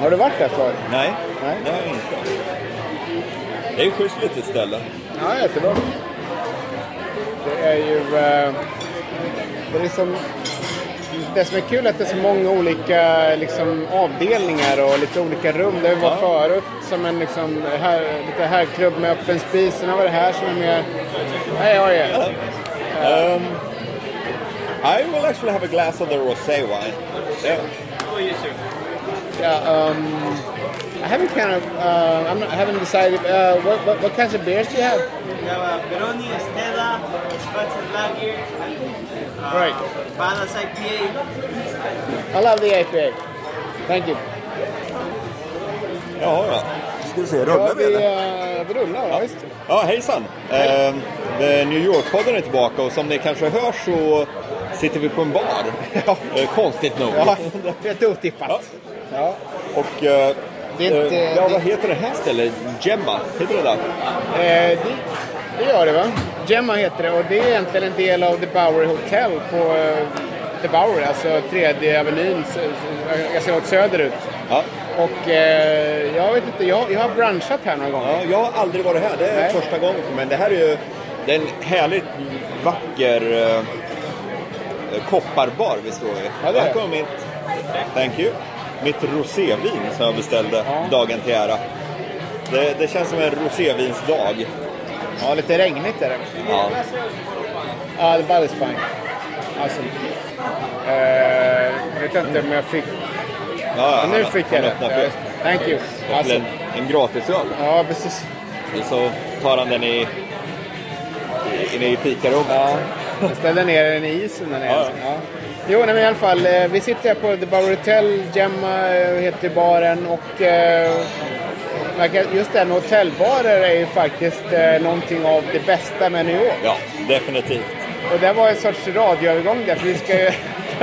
Har du varit där förr? Nej, Nej. det har jag inte. Det är ju schysst litet ställe. Ja, jättebra. Det är ju... Eh, det, är liksom, det som är kul är att det är så många olika liksom, avdelningar och lite olika rum. Vi var förut som en liksom, här, lite herrklubb med öppen spis. Sen vi det här som är mer... Nej, ja, ja. Um, I will actually have a glass of the rosé wine. Yeah. Yeah, um, I haven't kind of, uh, I'm not, I haven't decided. Uh, what, what, what kinds of beers do you have? We have uh, Peroni, Estela, Spatz Lager, uh, Right. Bala's IPA. I love the IPA. Thank you. Jaha, ja. Ska vi se, Ja, rullar vi vi, eller? uh, vi rullar, ja, visst. Ja, hejsan! Eh, The New York-podden är tillbaka och som ni kanske hör så sitter vi på en bar. Ja. Eh, konstigt nog. Ja, rätt otippat. Ja. Och eh, Det är inte- eh, ja, vad det- heter det här stället? Gemma, heter det där? Eh, det, det gör det va? Gemma heter det och det är egentligen en del av The Bowery Hotel på eh, The Bowery, alltså tredje avenyn, ganska långt söderut. Ja. Och eh, jag vet inte, jag, jag har brunchat här några gånger. ja, jag har aldrig varit här. Det är Nej. första gången för mig. Det här är ju det är en härligt vacker eh, kopparbar vi står i. Ja, det är här kommer mitt, thank you, mitt rosévin som jag beställde Ja. dagen till ära. Det, det känns som en rosévinsdag. Ja, lite regnigt är det. Ja. Ja, the ball is fine. Awesome. Eh, jag vet inte om jag fick... Ja, nu han- fick jag han det. Ja, det. Thank you. Alltså, en, en gratisöl. ja, precis. Och så tar han den i, i, inne i fikarummet. Ja, jag ställde ner den i isen där nere. Ja. Ja. Jo, nej, men i alla fall. eh, Vi sitter här på The Bowery Hotel. Gemma eh, heter baren och eh, just det, hotellbarer är ju faktiskt eh, någonting av det bästa med New York. Ja, definitivt. Och det var en sorts radioövergång där, för vi ska ju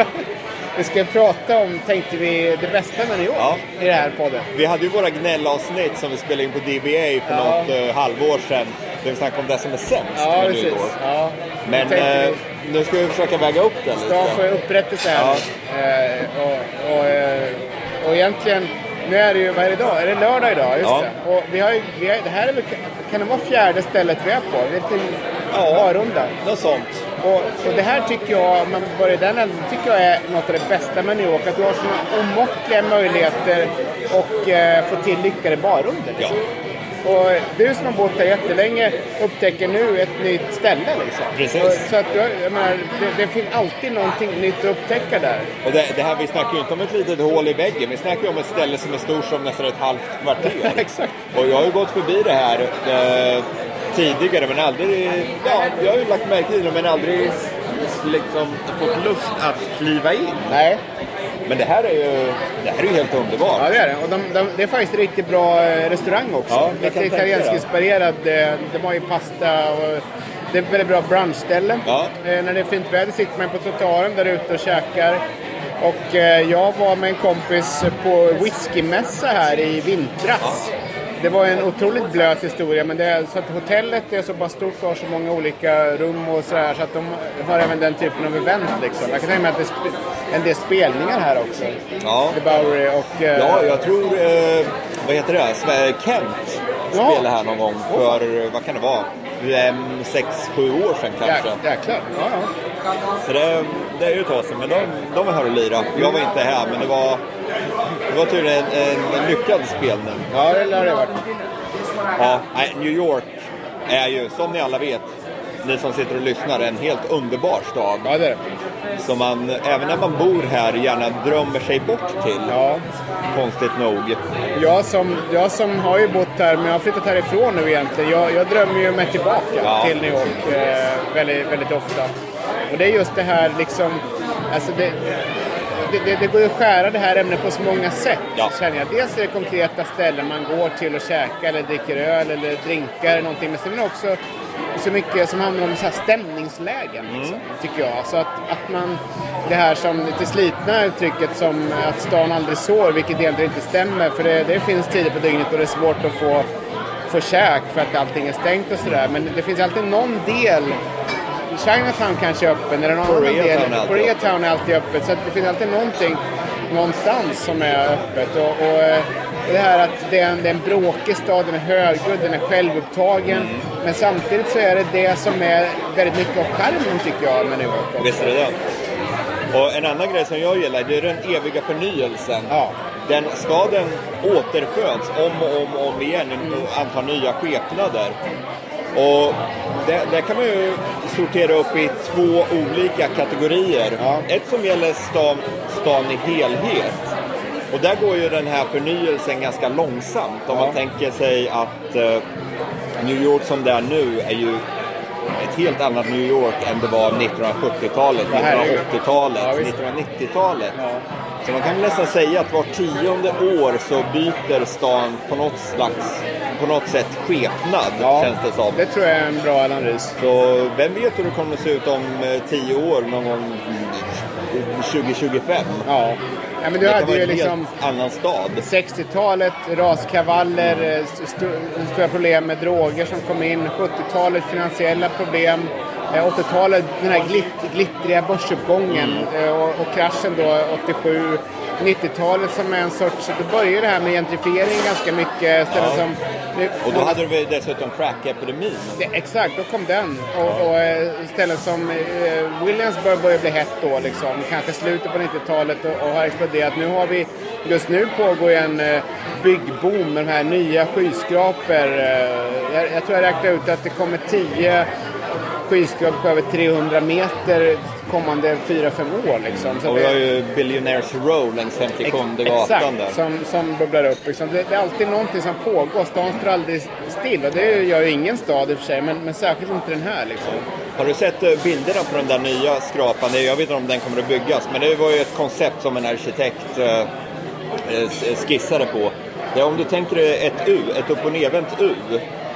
vi ska prata om, tänkte vi, det bästa med New York Ja. i den här podden. Vi hade ju våra gnällavsnitt som vi spelade in på DBA för Ja. något eh, halvår sedan. Där vi snackade om det som är sämst Ja, med New precis. York. Ja. Men eh, vi- nu ska vi försöka väga upp det Stan får lite. upprättelse här Ja. Eh, och, och, eh, och egentligen, nu är det ju, vad är det idag? Är det lördag idag? Just Ja. det. Och vi har ju, vi har, det här är väl, kan det vara fjärde stället vi är på? Vilken Ja. barrunda. Något sånt. Och, och det här tycker jag, man börjar den änden, tycker jag är något av det bästa med New York. Att du har sådana omåttliga möjligheter och eh, få till lyckade barrunder. Ja. Och du som har bott här jättelänge upptäcker nu ett nytt ställe liksom. Precis. Och, så att jag menar, det, det finns alltid någonting nytt att upptäcka där. Och det, det här, vi snackar ju inte om ett litet hål i väggen. Vi snackar ju om ett ställe som är stort som nästan ett halvt kvarter. Exakt. Och jag har ju gått förbi det här eh, tidigare men aldrig... Ja, jag har ju lagt märke till det men aldrig liksom fått lust att kliva in. Nej, Men det här är ju, det här är ju helt underbart. ja det är det. Och de, de, det är faktiskt en riktigt bra eh, restaurang också. Ja, Lite kan tänka italiensk det. inspirerad. eh, De har ju pasta och det är ett väldigt bra brunchställe. Ja. Eh, När det är fint väder sitter man på trottoaren där ute och käkar. Och eh, jag var med en kompis på whiskymässa här i vintras. Det var en otroligt blöt historia men det är så att hotellet är så pass stort och har så många olika rum och sådär så att de har även den typen av event liksom. Jag kan tänka mig att det är en del spelningar här också. Ja. The Bowery och... eh, Ja, jag tror, eh, vad heter det, Sve- Kent Ja. spelade här någon gång för, eh, vad kan det vara, fem, sex, sju år sedan kanske. Jäk, jäklar. Ja, ja. Så det, det är ju ett tag sedan, men de, de var här och lirade. Jag var inte här, men det var, var tydligen en, en, en lyckad spelning. ja det lär det ha varit. Ja, New York är ju, som ni alla vet, ni som sitter och lyssnar, en helt underbar stad. Ja, det är det. Som man, även när man bor här, gärna drömmer sig bort till. Ja. Konstigt nog. Jag som, jag som har ju bott här, men jag har flyttat härifrån nu egentligen. Jag, jag drömmer ju mig tillbaka Ja. till New York eh, väldigt, väldigt ofta. Och det är just det här liksom, alltså det, det, det, det går ju att skära det här ämnet på så många sätt. Ja. Känner jag. Dels är det konkreta ställen man går till och käkar eller dricker öl eller drinkar eller någonting. Men sen är det också så mycket som handlar om så här stämningslägen. Liksom, tycker jag. Så att, att man, det här som lite slit, likna det här uttrycket som att stan aldrig sår, vilket egentligen inte stämmer. För det, det finns tider på dygnet och det är svårt att få, få käk för att allting är stängt och sådär. Men det finns alltid någon del Chinatown kanske är öppen, eller någon annan del. Koreatown är alltid öppet. Så det finns alltid någonting någonstans som är öppet. Och, och, eh, det här att det är, en, det är en bråkig stad, den är högljudd, den är självupptagen. Mm. Men samtidigt så är det det som är väldigt mycket av charmen tycker jag med New York. också. Visst är det det. Och en annan grej som jag gillar, det är den eviga förnyelsen. Ja. Den staden återföds om och om och om igen ett antal nya skepnader. Och det, där kan man ju sortera upp i två olika kategorier. Ja. Ett som gäller stan, stan i helhet. Och där går ju den här förnyelsen ganska långsamt. Om man tänker sig att eh, New York som det är nu är ju ett helt annat New York än det var 1970-talet, Ja, herregud. 1980-talet, Ja, visst. 1990-talet. Så man kan nästan säga att var tionde år så byter stan på något slags, på något sätt skepnad, Ja, känns det som. det tror jag är en bra analys. Så vem vet hur det kommer att se ut om eh, tio år, någon gång mm, 2025? Ja. ja men du Det hade ju liksom annan stad. 60-talet, raskavaller, eh, st- stora problem med droger som kom in. 70-talet, finansiella problem. Eh, 80-talet, den här glitt, glittriga börsuppgången eh, och, och kraschen då 87. 90-talet som är en sorts, då börjar det här med gentrifiering ganska mycket. Ja. som, nu- Och då hade vi dessutom crack-epidemin. exakt, då kom den. Och, och eh, ställen som eh, Williamsburg börjar bli hett då, liksom. kanske slutet på 90-talet och, och har exploderat. Nu har vi, just nu pågår en eh, byggboom med de här nya skyskrapor. Eh, jag, jag tror jag räknade ut att det kommer 10 skyskrapor på över 300 meter kommande 4-5 år. Liksom. Så Och vi har ju Billionaires Row längs 57 gatan där. som, som bubblar upp. Liksom. Det, det är alltid någonting som pågår. Stan står aldrig still. Och det gör ju ingen stad i och för sig, men, men särskilt inte den här. Liksom. Har du sett eh, bilderna på den där nya skrapan? Jag vet inte om den kommer att byggas, men det var ju ett koncept som en arkitekt eh, eh, skissade på. Är om du tänker ett U, ett upp och nervänt U.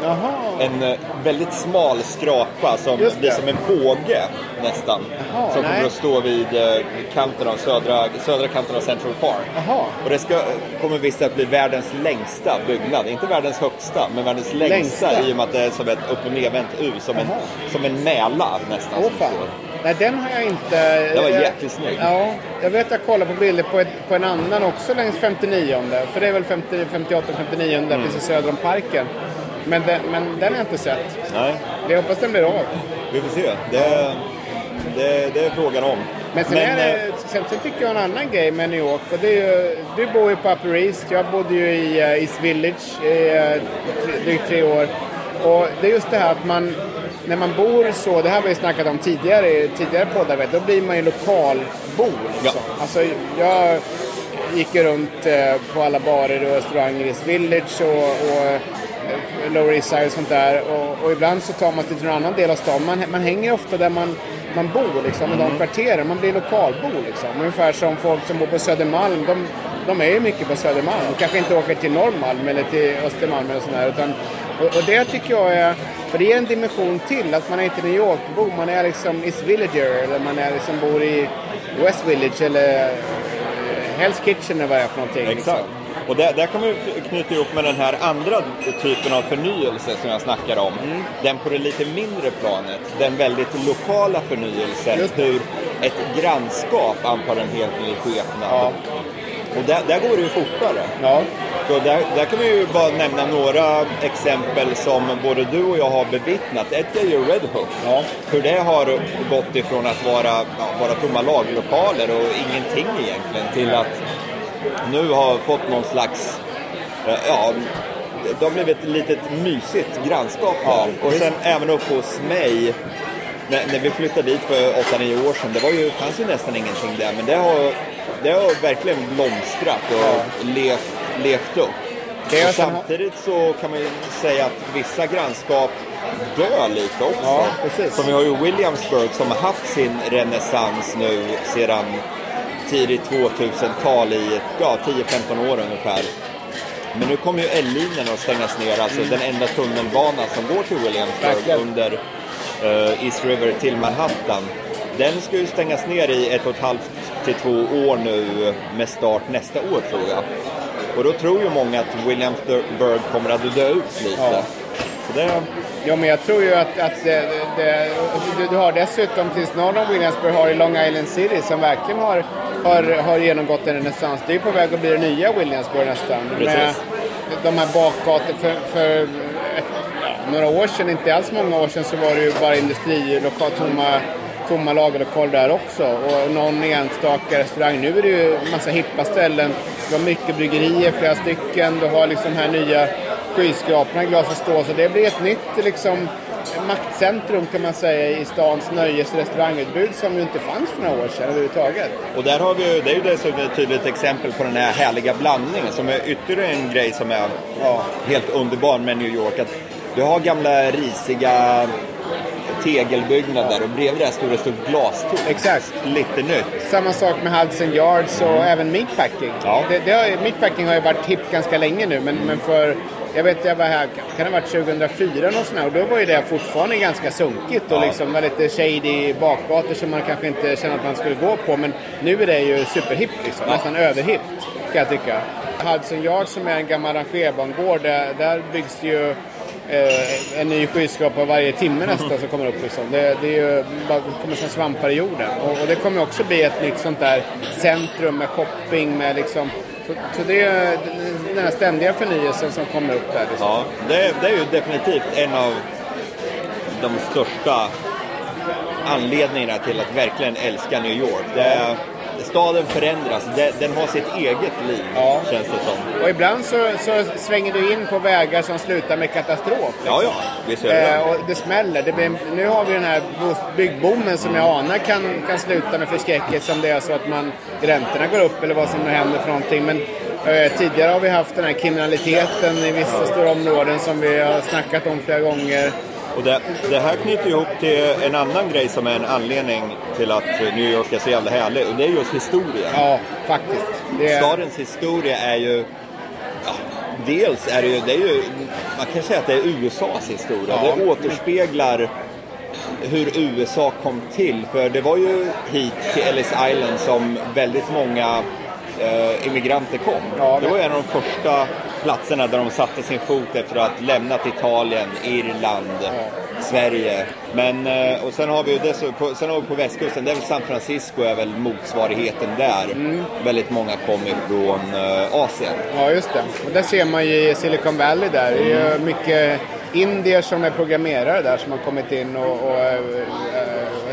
Jaha. En eh, väldigt smal skrapa som blir som en båge nästan. Jaha, som nej. kommer att stå vid eh, kanten av södra, södra kanten av Central Park. Jaha. Och det ska, kommer visst att bli världens längsta byggnad. Inte världens högsta, men världens längsta, Längsta? i och med att det är som ett upp och nervänt U. Som en, som en mälar nästan. Står. Nej, den har jag inte... Den var jag- jäkligt snygg. Ja, jag vet att jag kollar på bilder på, ett, på en annan också längs 59 För det är väl 50, 58, 59 Mm. där precis söder om parken. Men, den- men den har jag inte sett. Nej, Jag hoppas den blir av. vi får se. Det, det, det är frågan om. Men sen, är det, sen, sen tycker jag en annan grej med New York. Och det är ju, du bor ju på Upper East. Jag bodde ju i eh, East Village i eh, tre, drygt tre år. Och det är just det här att man, när man bor så, det här har vi snackat om tidigare i tidigare poddar, vet, då blir man ju lokalbo. Liksom. Ja. Alltså, jag gick ju runt eh, på alla barer och restauranger i East Village och, och eh, Lower East Side och sånt där. Och, och ibland så tar man till någon annan del av stan. Man, man hänger ofta där man, man bor, liksom, i de kvarteren. Man blir lokalbo liksom. Ungefär som folk som bor på Södermalm. De, de är ju mycket på Södermalm. De kanske inte åker till Norrmalm eller till Östermalm eller sånt där. Utan, och, och det tycker jag är... För det ger en dimension till. Att man är inte New York-bo. Man är liksom East Villager. Eller man är liksom bor i West Village eller Hell's Kitchen eller vad det är för någonting. Exakt. Liksom. Och där, där kan vi knyta ihop med den här andra typen av förnyelse som jag snackar om. Mm. Den på det lite mindre planet. Den väldigt lokala förnyelsen. Hur ett grannskap antar en helt ny skepnad. Ja. Och där, där går det ju fortare. Ja. Så där, där kan vi ju bara nämna några exempel som både du och jag har bevittnat. Ett är ju Red Hook. Ja. Hur det har gått ifrån att vara, ja, vara tomma laglokaler och ingenting egentligen till att nu har fått någon slags, eh, ja, det har blivit ett litet mysigt grannskap Ja, där. Och sen även uppe hos mig, när, när vi flyttade dit för 8-9 år sedan, det var ju, fanns ju nästan ingenting där. Men det har, det har verkligen blomstrat och levt, levt upp. Och samtidigt så kan man ju säga att vissa grannskap dör lite också. Ja, precis. Som vi har ju Williamsburg som har haft sin renässans nu sedan tidigt 2000-tal i ja, 10-15 år ungefär. Men nu kommer ju L-linjen att stängas ner, alltså den enda tunnelbanan som går till Williamsburg under eh, East River till Manhattan. Den ska ju stängas ner i ett och ett halvt till två år nu med start nästa år tror jag. Och då tror ju många att Williamsburg kommer att dö ut lite. Ja. Så det, Ja, men jag tror ju att, att det, det, du, du har dessutom tills norr om Williamsburg har i Long Island City som verkligen har, har, har genomgått en renässans. Det är på väg att bli det nya Williamsburg nästan. Precis. Med de här bakgatorna. För, för några år sedan, inte alls många år sedan, så var det ju bara industrilokal, tomma, tomma lagerlokaler där också. Och någon enstaka restaurang. Nu är det ju massa hippa ställen. Du har mycket bryggerier, flera stycken. Du har liksom här nya skyskraporna i glas och stål. Så det blir ett nytt liksom, maktcentrum kan man säga i stans nöjes och restaurangutbud som ju inte fanns för några år sedan överhuvudtaget. och där har vi ju, det är ju dessutom ett tydligt exempel på den här härliga blandningen som är ytterligare en grej som är Ja. helt underbar med New York. Att du har gamla risiga tegelbyggnader och bredvid det står det stort glastorn. Exakt. Lite nytt. Samma sak med Hudson Yards och även Meatpacking. Ja. Det, det har, meatpacking har ju varit hippt ganska länge nu men, men för jag vet jag var här, kan det ha varit 2004 och sånt här, och då var ju det fortfarande ganska sunkigt och Ja. liksom var lite shady bakgator som man kanske inte kände att man skulle gå på men nu är det ju superhippt liksom, Ja. nästan överhippt kan jag tycka. Hudson Yards som är en gammal rangerbangård, där, där byggs det ju eh, en ny skyskrapa varje timme nästan som kommer upp. Liksom. Det, det, är ju, bara, kommer som svampar i jorden. Och, och det kommer också bli ett nytt sånt där centrum med shopping. Med liksom, så, så det den här ständiga förnyelsen som kommer upp där. Liksom. Ja, det, det är ju definitivt en av de största anledningarna till att verkligen älska New York. Det är, staden förändras, den har sitt eget liv Ja. känns det som. Och ibland så, så svänger du in på vägar som slutar med katastrof. Ja, ja, visst är det Eh, och det smäller. Det blir, nu har vi den här bo- byggboomen som jag anar kan, kan sluta med förskräckelse om det är så att man, räntorna går upp eller vad som nu händer för någonting. Men tidigare har vi haft den här kriminaliteten i vissa stora områden som vi har snackat om flera gånger. Och det, det här knyter ihop till en annan grej som är en anledning till att New York är så jävla härlig och det är just historia. Ja, faktiskt. Det Stadens historia är ju ja, Dels är det ju, det är ju, man kan säga att det är USAs historia. Ja. Det återspeglar hur USA kom till. För det var ju hit till Ellis Island som väldigt många eh, immigranter kom. Ja, det var en av de första platserna där de satte sin fot efter att ha lämnat Italien, Irland, Sverige. Men, eh, och sen har vi ju dessutom, på, sen har vi på västkusten, det är väl San Francisco är väl motsvarigheten där. Mm. Väldigt många kom ifrån eh, Asien. Ja, just det. Och där ser man ju i Silicon Valley där. Det är ju mycket indier som är programmerare där som har kommit in och... och eh,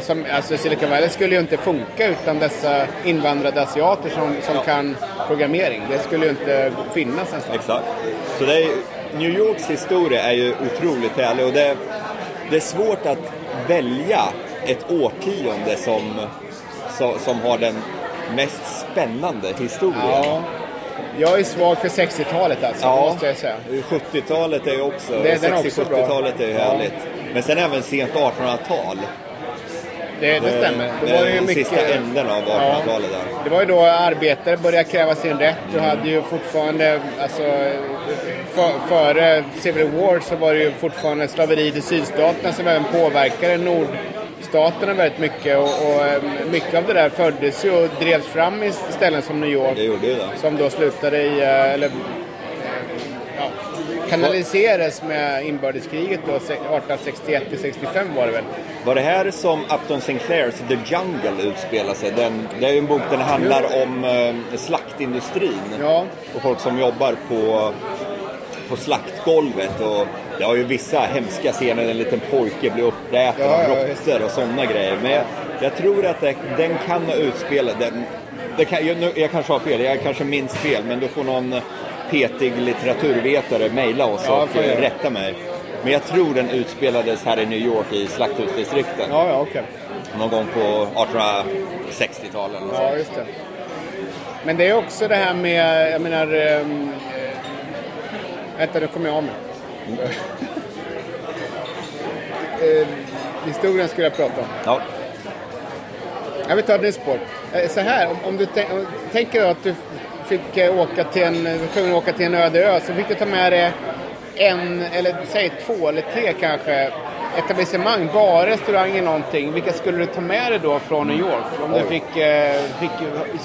som, alltså Silicon Valley skulle ju inte funka utan dessa invandrade asiater som, som Ja. kan programmering. Det skulle ju inte finnas ens. Exakt. Så det är, New Yorks historia är ju otroligt härlig och det, det är svårt att välja ett årtionde som, som, som har den mest spännande historien. Ja. Jag är svag för 60-talet alltså, Ja. måste jag säga. 70-talet är ju också, Det- den är också bra. 60-70-talet är ju Ja. härligt. Men sen även sent 1800-tal. Det, det stämmer. Var det ju den mycket... sista änden av 1800-talet där. Det var ju då arbetare började kräva sin rätt. Du hade ju fortfarande, alltså för, före Civil War så var det ju fortfarande slaveri till sydstaterna som även påverkade nordstaterna väldigt mycket. Och, och eh, mycket av det där föddes ju och drevs fram i ställen som New York. Det gjorde ju det. Som då slutade i, eh, eller ja, kanaliserades med inbördeskriget då, 1861-65 var det väl. Var det här som Upton Sinclairs The Jungle utspelar sig? Den, det är ju en bok, den handlar om eh, slaktindustrin. Ja. Och folk som jobbar på, på slaktgolvet. Och det har ju vissa hemska scener, en liten pojke blir uppäten Ja, av råttor och sådana grejer. Men jag, jag tror att det, den kan ha utspelat, den, det kan, jag, nu- jag kanske har fel, jag kanske minns fel, men då får någon petig litteraturvetare mejla oss Ja, och jag eh, rätta mig. Men jag tror den utspelades här i New York i slakthusdistrikten. Ja, ja, okej. Någon gång på 1860-talet. eller något Ja, just det. Men det är också det här med, jag menar... Um, vänta, nu kommer jag av mig. Eh, historien skulle jag prata om. Ja. Jag vill ta ett nytt spår. Eh, Så här, om, om du tänker att du fick eh, åka till en, var tvungen att åka till en öde ö, så fick du ta med dig en, eller säg två eller tre kanske, etablissemang, bar, restauranger, någonting. Vilka skulle du ta med dig då från New York? Om du fick, eh, fick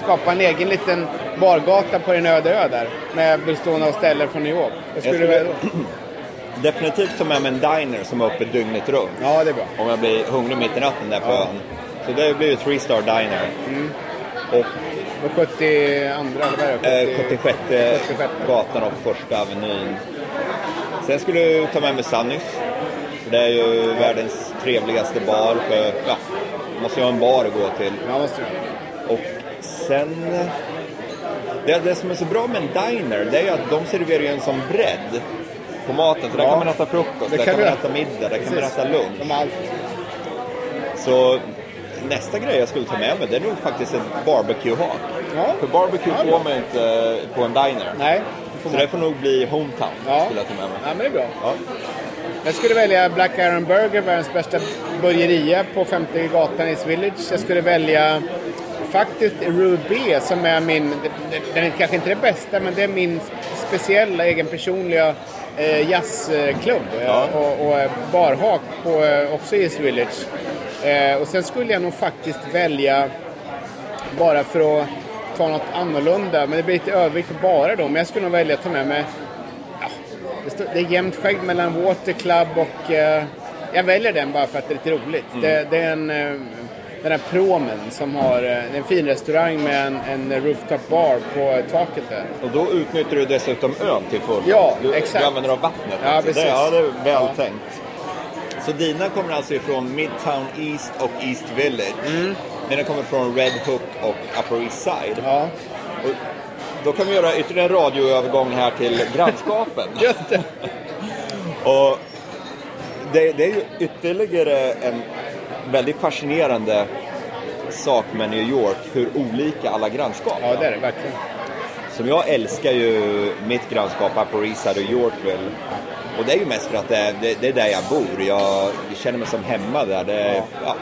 skapa en egen liten bargata på din öde ö där. Med bestående av ställen från New York. Vad skulle Jag skulle-? Definitivt ta med mig en diner som är uppe dygnet runt. Ja, det är bra. Om jag blir hungrig mitt i natten där på Ja. ön. Så det blir ju Three Star Diner. Och Och 72 eller vad är det? eh, 76 76. gatan och första avenyn. Sen skulle jag ta med mig Sunnys. Det är ju världens trevligaste bar. För, ja, måste ju ha en bar att gå till. Ja, måste du. Och sen... Det, det som är så bra med en diner, det är ju att de serverar ju en som bredd på maten. Så där Ja. kan man äta frukost, där kan kan man du äta middag, där kan man Precis. äta lunch. Så nästa grej jag skulle ta med mig, det är nog faktiskt ett barbecue-hak. Ja. För barbecue Ja, får man inte på en diner. Nej. det får Så det får nog bli hometown, Ja. skulle jag ta med mig. Ja, men det är bra. Ja. Jag skulle välja Black Iron Burger, världens bästa burgeria på 50 gatan i Village. Jag skulle välja faktiskt Ruby som är min, den är kanske inte det bästa, men det är min speciella egen personliga eh, jazzklubb eh, Ja. och, och eh, barhak på, eh, också i East Village. Eh, och sen skulle jag nog faktiskt välja, bara för att ta något annorlunda, men det blir lite övervikt bara då, men jag skulle nog välja att ta med mig det, står, det är jämnt skägg mellan Water Club och... Eh, jag väljer den bara för att det är lite roligt. Det, det är en, eh, den här promen som har eh, en fin restaurang med en, en rooftop bar på taket där. Och då utnyttjar du dessutom ön till fullo. Ja, du, exakt. Du använder av vattnet. Ja, precis. Det, ja, det är väl Ja. tänkt. Så dina kommer alltså ifrån Midtown East och East Village. Mina kommer från Red Hook och Upper East Side. Mm. Ja, Och då kan vi göra ytterligare en radioövergång här till grannskapen. just det. Och det, det är ju ytterligare en väldigt fascinerande sak med New York, hur olika alla grannskap Ja, det är det verkligen. Som jag älskar ju mitt grannskap Upper East Side och Yorkville. Och det är ju mest för att det, det, det är där jag bor. Jag känner mig som hemma där. Det ja.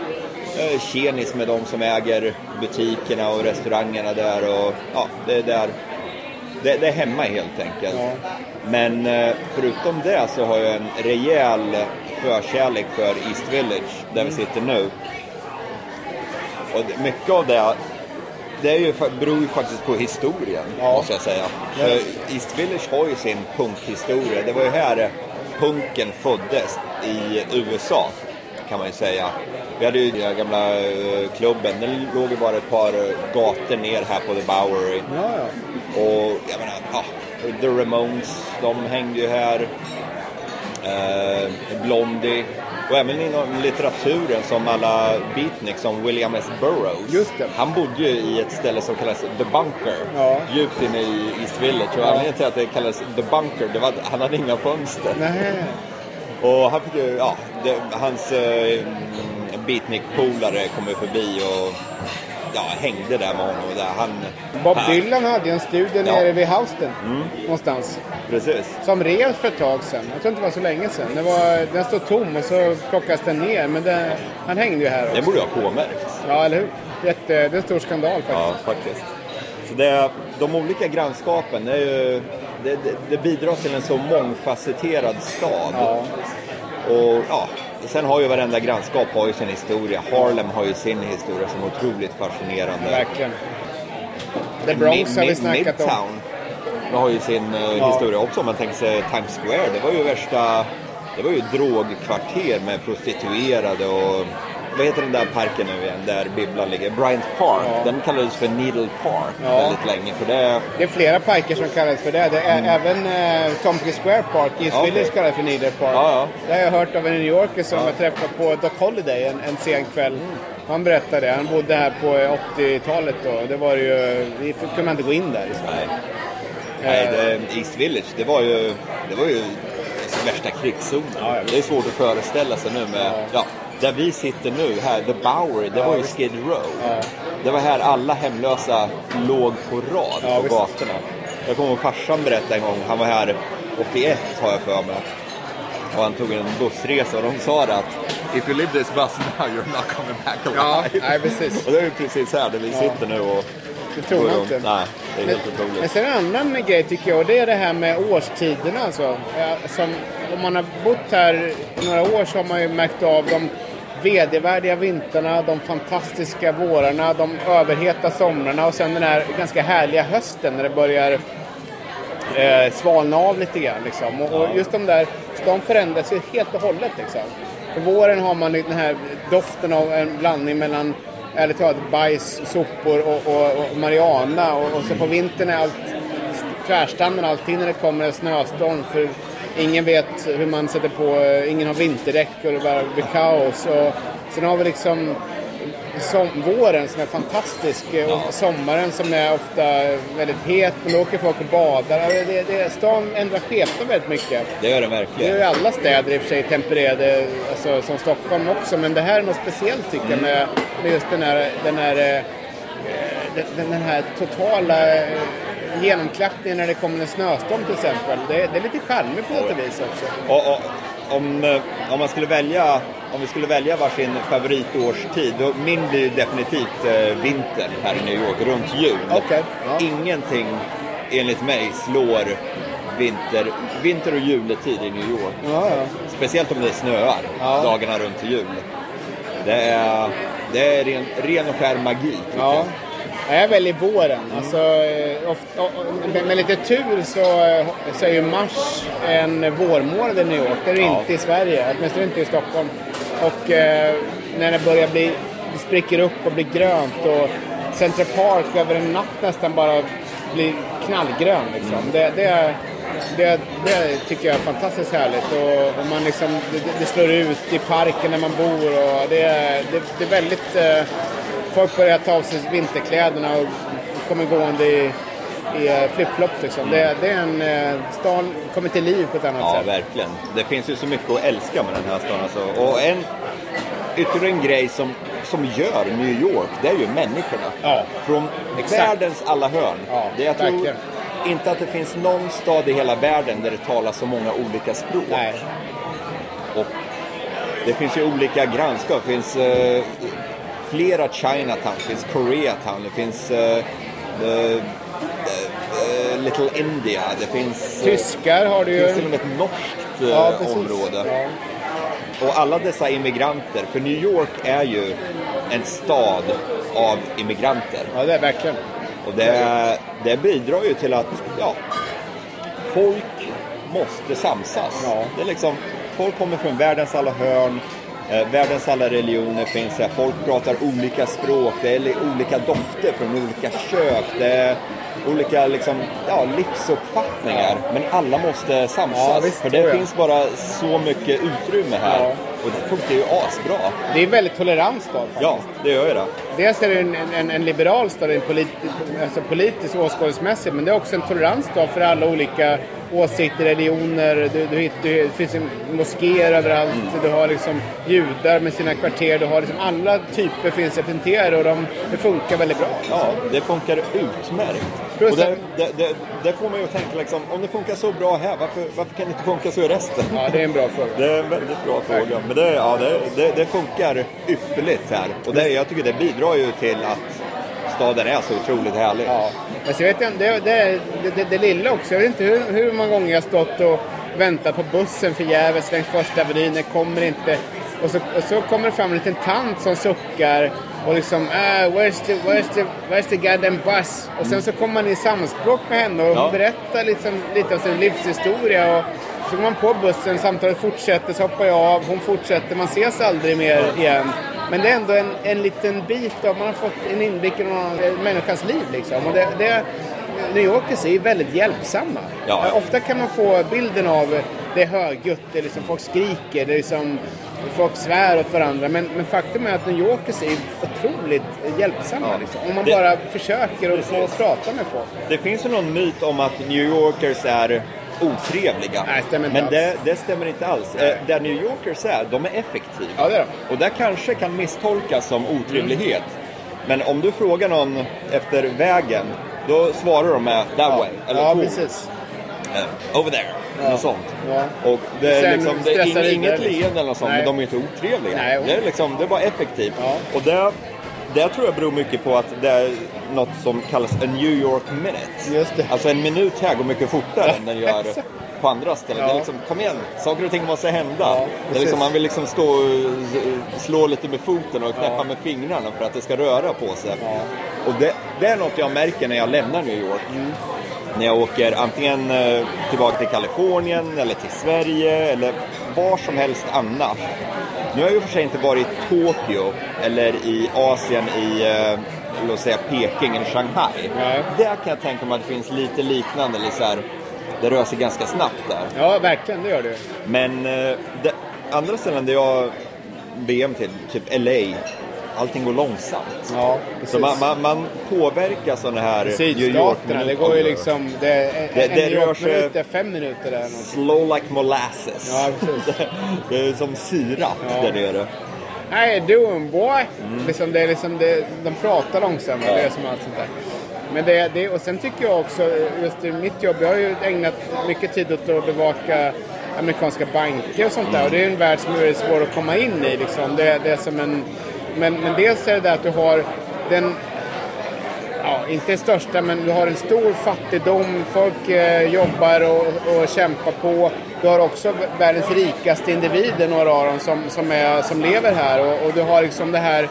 jag är tjenis med de som äger butikerna och restaurangerna där. Och, ja, det, är där. Det, det är hemma helt enkelt. Ja. Men eh, förutom det så har jag en rejäl förkärlek för East Village, där vi sitter nu. Och mycket av det, det är ju, beror ju faktiskt på historien, Ja. måste jag säga. För East Village har ju sin punkhistoria. Det var ju här punken föddes i USA, kan man ju säga. Vi hade ju den gamla eh, klubben, den låg ju bara ett par gator ner här på The Bowery. Ja, ja. Och jag menar, ja, The Ramones, de hängde ju här. Eh, Blondie. Och även inom litteraturen som alla beatniks som William S. Burroughs. Han bodde ju i ett ställe som kallas The Bunker. Ja. Djupt inne i East Village. Och anledningen till att det kallades The Bunker, det var att han hade inga fönster. Nej. Och han fick ju, ja, det, hans eh, beatnik-polare kom ju förbi och ja, hängde där med honom. Där. Han, Bob han- Dylan hade ju en studio Ja. nere vid Houston. Någonstans. Precis. Som revs för ett tag sedan. Jag tror inte det var så länge sedan. Det var, den stod tom och så plockas den ner. Men den, han hängde ju här också. Det borde jag ha K-märkt. Ja, eller hur? Jätte, det är en stor skandal faktiskt. Ja, faktiskt. Så det, de olika grannskapen, det, är ju, det, det, det bidrar till en så mångfacetterad stad. Ja. Och ja, sen har ju varenda grannskap har ju sin historia. Harlem har ju sin historia som är otroligt fascinerande. Verkligen. The Bronx har vi Mid- snackat om. Midtown har ju sin eh, historia också. Om man tänker sig Times Square, det var ju värsta... Det var ju drogkvarter med prostituerade och... Vad heter den där parken nu igen, där bibblan ligger? Bryant Park. Ja. Den kallades för Needle Park Ja. väldigt länge. För det, Det är flera parker som kallas för det. det är Även eh, Tompkins Square Park East Ja, Village okej. kallas för Needle Park. Ja, ja. Det har jag hört av en New Yorker som Ja. jag träffade på Doc Holiday en, en sen kväll. Han berättade det. Han bodde här på 80-talet då. Det var ju... Vi kunde man inte gå in där. Liksom. nej. Nej, det, East Village, det var ju, det var ju värsta krigszonen. Ja, ja, det är svårt att föreställa sig nu med, ja. Där vi sitter nu här, The Bowery, det Ja, var ju. Skid Row. Ja. Det var här alla hemlösa låg på rad Ja, på visst. gatorna. Jag kommer ihåg farsan berättade en gång, han var här 81 har jag för mig. Och han tog en bussresa och de sa det att If you live this bus now you're not coming back Ja, alive. nej, precis. och det är ju precis här där vi Ja. sitter nu och Det tror man inte. Nej, det är helt Men otroligt. sen en annan grej tycker jag och det är det här med årstiderna. Alltså. Som, om man har bott här några år så har man ju märkt av de vedervärdiga vintrarna, de fantastiska vårarna, de överheta somrarna och sen den här ganska härliga hösten när det börjar eh, svalna av lite grann. Liksom. Och, och just de där, de förändras ju helt och hållet. Liksom. På våren har man den här doften av en blandning mellan ärligt talat bajs, sopor och, och, och marijuana. Och, och så på vintern är allt tvärstannar alltid när det kommer en snöstorm. För ingen vet hur man sätter på, ingen har vinterdäck och det bara blir kaos. Och sen har vi liksom som, våren som är fantastisk och sommaren som är ofta väldigt het. Men då åker folk och badar. Ja, Det, det, stan ändrar skepnad väldigt mycket. Det gör det Det är verkligen. ju alla städer i och för sig tempererade, alltså, som Stockholm också. Men det här är något speciellt tycker jag med, med just den här, den här, eh, den, den här totala eh, genomklappningen när det kommer en snöstorm till exempel. Det, det är lite charmigt på något vis också. Och, och, om, eh, om man skulle välja, om vi skulle välja varsin favoritårstid, då min blir definitivt eh, vinter här i New York, runt jul. Okej, ja. Ingenting, enligt mig, slår vinter, vinter och juletid i New York. Ja, ja. Speciellt om det snöar dagarna runt jul. Det är, det är ren, ren och skär magi. Ja. jag. Jag väljer våren. Alltså, eh, ofta, med, med lite tur så, eh, så är ju mars en vårmånad i New York. Det är det Ja. inte i Sverige, åtminstone inte i Stockholm. Och eh, när det börjar bli, det spricker upp och blir grönt och Central Park över en natt nästan bara blir knallgrön. Liksom. Det, det, det, det tycker jag är fantastiskt härligt. Och, och man liksom, det, det slår ut i parken när man bor. Och det, är- det, det är väldigt... Eh, folk börjar ta av sig vinterkläderna och kommer gående i, i eh, flipflops. Liksom. Det, det är en... Eh, stan kommer till liv på ett annat Ja, sätt. verkligen. Det finns ju så mycket att älska med den här staden. Alltså. Och en, ytterligare en grej som, som gör New York, det är ju människorna. Ja. Från Exakt. världens alla hörn. Ja, det, jag tror verkligen. inte att det finns någon stad i hela världen där det talas så många olika språk. Nej. Och det finns ju olika grannskap. Det finns eh, flera Chinatown, det finns Koreatown, det finns eh, eh, Little India, det finns... Tyskar har du det finns till ju. och med ett norskt Ja, område. Ja. Och alla dessa immigranter, för New York är ju en stad av immigranter. ja, det är verkligen. Och det, det bidrar ju till att ja, folk måste samsas. Ja. Det är liksom, folk kommer från världens alla hörn, världens alla religioner finns här. Folk pratar olika språk, det är li- olika dofter från olika kök, det är olika liksom, ja, livsuppfattningar. Men alla måste samsas, Ja, visst, för det finns bara så mycket utrymme här. Ja. Och det funkar ju asbra. Det är väldigt tolerant stad faktiskt. Ja, det gör ju det. Dels är det en, en, en liberal stad, en politi, alltså politisk åskådningsmässigt, men det är också en tolerant stad för alla olika åsikter, religioner. Du, du, du, det finns moskéer överallt, du har liksom judar med sina kvarter, du har liksom alla typer finns representerade och de, det funkar väldigt bra. Ja, det funkar utmärkt. Plus och det, att- det, det, det får man ju att tänka liksom, om det funkar så bra här, varför, varför kan det inte funka så i resten? Ja, det är en bra fråga. Det är en väldigt bra fråga. Men det, ja, det, det, det funkar ypperligt här. Och det, jag tycker det bidrar ju till att staden är så otroligt härlig. Ja. Men så vet jag, det, det, det, det, lilla också. Jag vet inte hur, hur många gånger jag har stått och väntat på bussen förgäves längs första avenyn. Den kommer inte. Och så, och så kommer det fram en liten tant som suckar och liksom ah, where's, the, where's, the, where's the goddamn bus? Och sen så kommer man i samspråk med henne och Ja. berättar liksom, lite av sin livshistoria. Och så går man på bussen, samtalet fortsätter, så hoppar jag av, hon fortsätter, man ses aldrig mer igen. Men det är ändå en, en liten bit av, man har fått en inblick i någon annan människas liv liksom. Och det, det, New Yorkers är ju väldigt hjälpsamma. Ja. Eh, Ofta kan man få bilden av det är högljutt, det är liksom folk skriker, det är liksom folk svär åt varandra. Men, men faktum är att New Yorkers är otroligt hjälpsamma. Ja. Liksom. Om man Det- bara försöker få Precis. prata med folk. Det finns ju någon myt om att New Yorkers är otrevliga. Nej, stämmer inte Men alls. det, det stämmer inte alls. Eh, där New Yorkers är, de är effektiva. Ja, det är de. Och det kanske kan misstolkas som otrevlighet. Men om du frågar någon efter vägen, då svarar de med that way. Eller ja "Cool." precis. Eh, over there. Något sånt. Ja. Och det är, Sen liksom, det är inget liksom. leende eller något sånt, Nej. men de är inte otrevliga. Nej. Det, är liksom, det är bara effektivt. Ja. Och det, det tror jag beror mycket på att det är något som kallas a New York minute. Just det. Alltså en minut här går mycket fortare än den gör på andra ställen. Det Ja. är liksom, kom igen, saker och ting måste hända. Ja, det är liksom, man vill liksom stå och slå lite med foten och knäppa med fingrarna för att det ska röra på sig. Och det, det är något jag märker när jag lämnar New York. Mm. När jag åker antingen eh, tillbaka till Kalifornien eller till Sverige eller var som helst annars. Nu har jag ju för sig inte varit i Tokyo eller i Asien i eh, låt säga Peking eller Shanghai. Nej. Där kan jag tänka mig att det finns lite liknande, eller så här, det rör sig ganska snabbt där. Ja, verkligen, det gör du. Men eh, det, andra ställen där jag BM till, typ LA, allting går långsamt. Ja, Så man, man, man påverkar sådana här New Sydstaterna, det går ju liksom... Det, en, Det- en det New rör York-minut sig- är fem minuter där. Slow like molasses. Ja, precis. det är som syrat Ja. där nere. You doing boy? Liksom, det är liksom det, de pratar långsammare, Ja. det är som allt sånt där. Men det, det, och sen tycker jag också, just i mitt jobb, jag har ju ägnat mycket tid åt att bevaka amerikanska banker och sånt där. Och det är en värld som är svår att komma in i. Liksom. Det, det är som en, men, men dels är det där att du har den ja, inte största, men du har en stor fattigdom. Folk eh, jobbar och, och kämpar på. Du har också världens rikaste individer, några av dem, som, som, är, som lever här. Och, och du har liksom det här,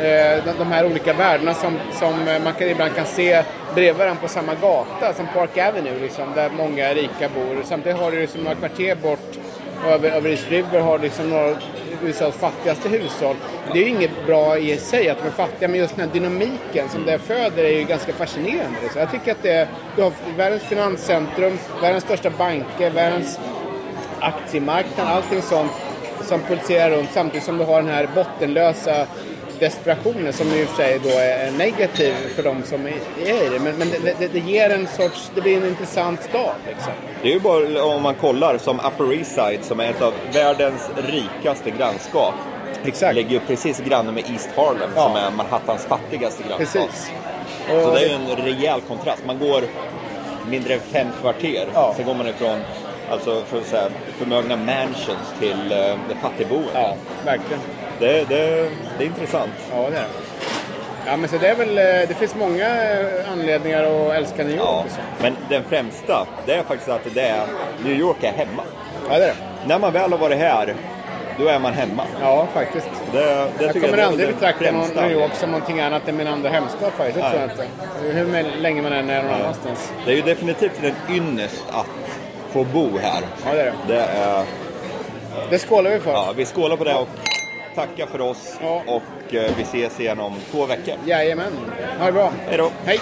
eh, de, de här olika värdena som, som eh, man kan, ibland kan se bredvid varandra på samma gata, som Park Avenue, liksom, där många rika bor. Samtidigt har du liksom några kvarter bort över, över East River har liksom några av USAs fattigaste hushåll. Det är ju inget bra i sig att de är fattiga, men just den här dynamiken som det föder är ju ganska fascinerande. Så jag tycker att det är, du har världens finanscentrum, världens största banker, världens aktiemarknad, allting sånt som pulserar runt samtidigt som du har den här bottenlösa desperationen som i och för sig då är negativ för de som är är i det. Men, men det, det, det ger en sorts, det blir en intressant stad liksom. Det är ju bara om man kollar som Upper East Side som är ett av världens rikaste grannskap. Exakt. Ligger ju precis granne med East Harlem Ja. som är Manhattans fattigaste grannskap. Precis. Så Och- det är ju en rejäl kontrast. Man går mindre än fem kvarter. Ja. Sen går man ifrån alltså, för att säga, förmögna mansions till uh, det fattigboende. Ja, verkligen. Det, det, det är intressant. Ja, det är. Ja, men så det är väl, eh, det finns många eh, anledningar att älska New York. Ja. liksom. Men den främsta, det är faktiskt att det är, New York är hemma. Ja, det är det. När man väl har varit här, då är man hemma. Ja, faktiskt. Det, det Jag kommer är aldrig betrakta New York som någonting annat än min andra hemstad faktiskt. Det tror jag inte. Hur länge man än är någon annanstans. Det är ju definitivt en ynnest att få bo här. Ja, det är det. Det är, Det skålar vi för. ja, vi skålar på det och tackar för oss. Ja. Och eh, vi ses igen om två veckor. Jajamän. Ha det bra. Hej då! Hej.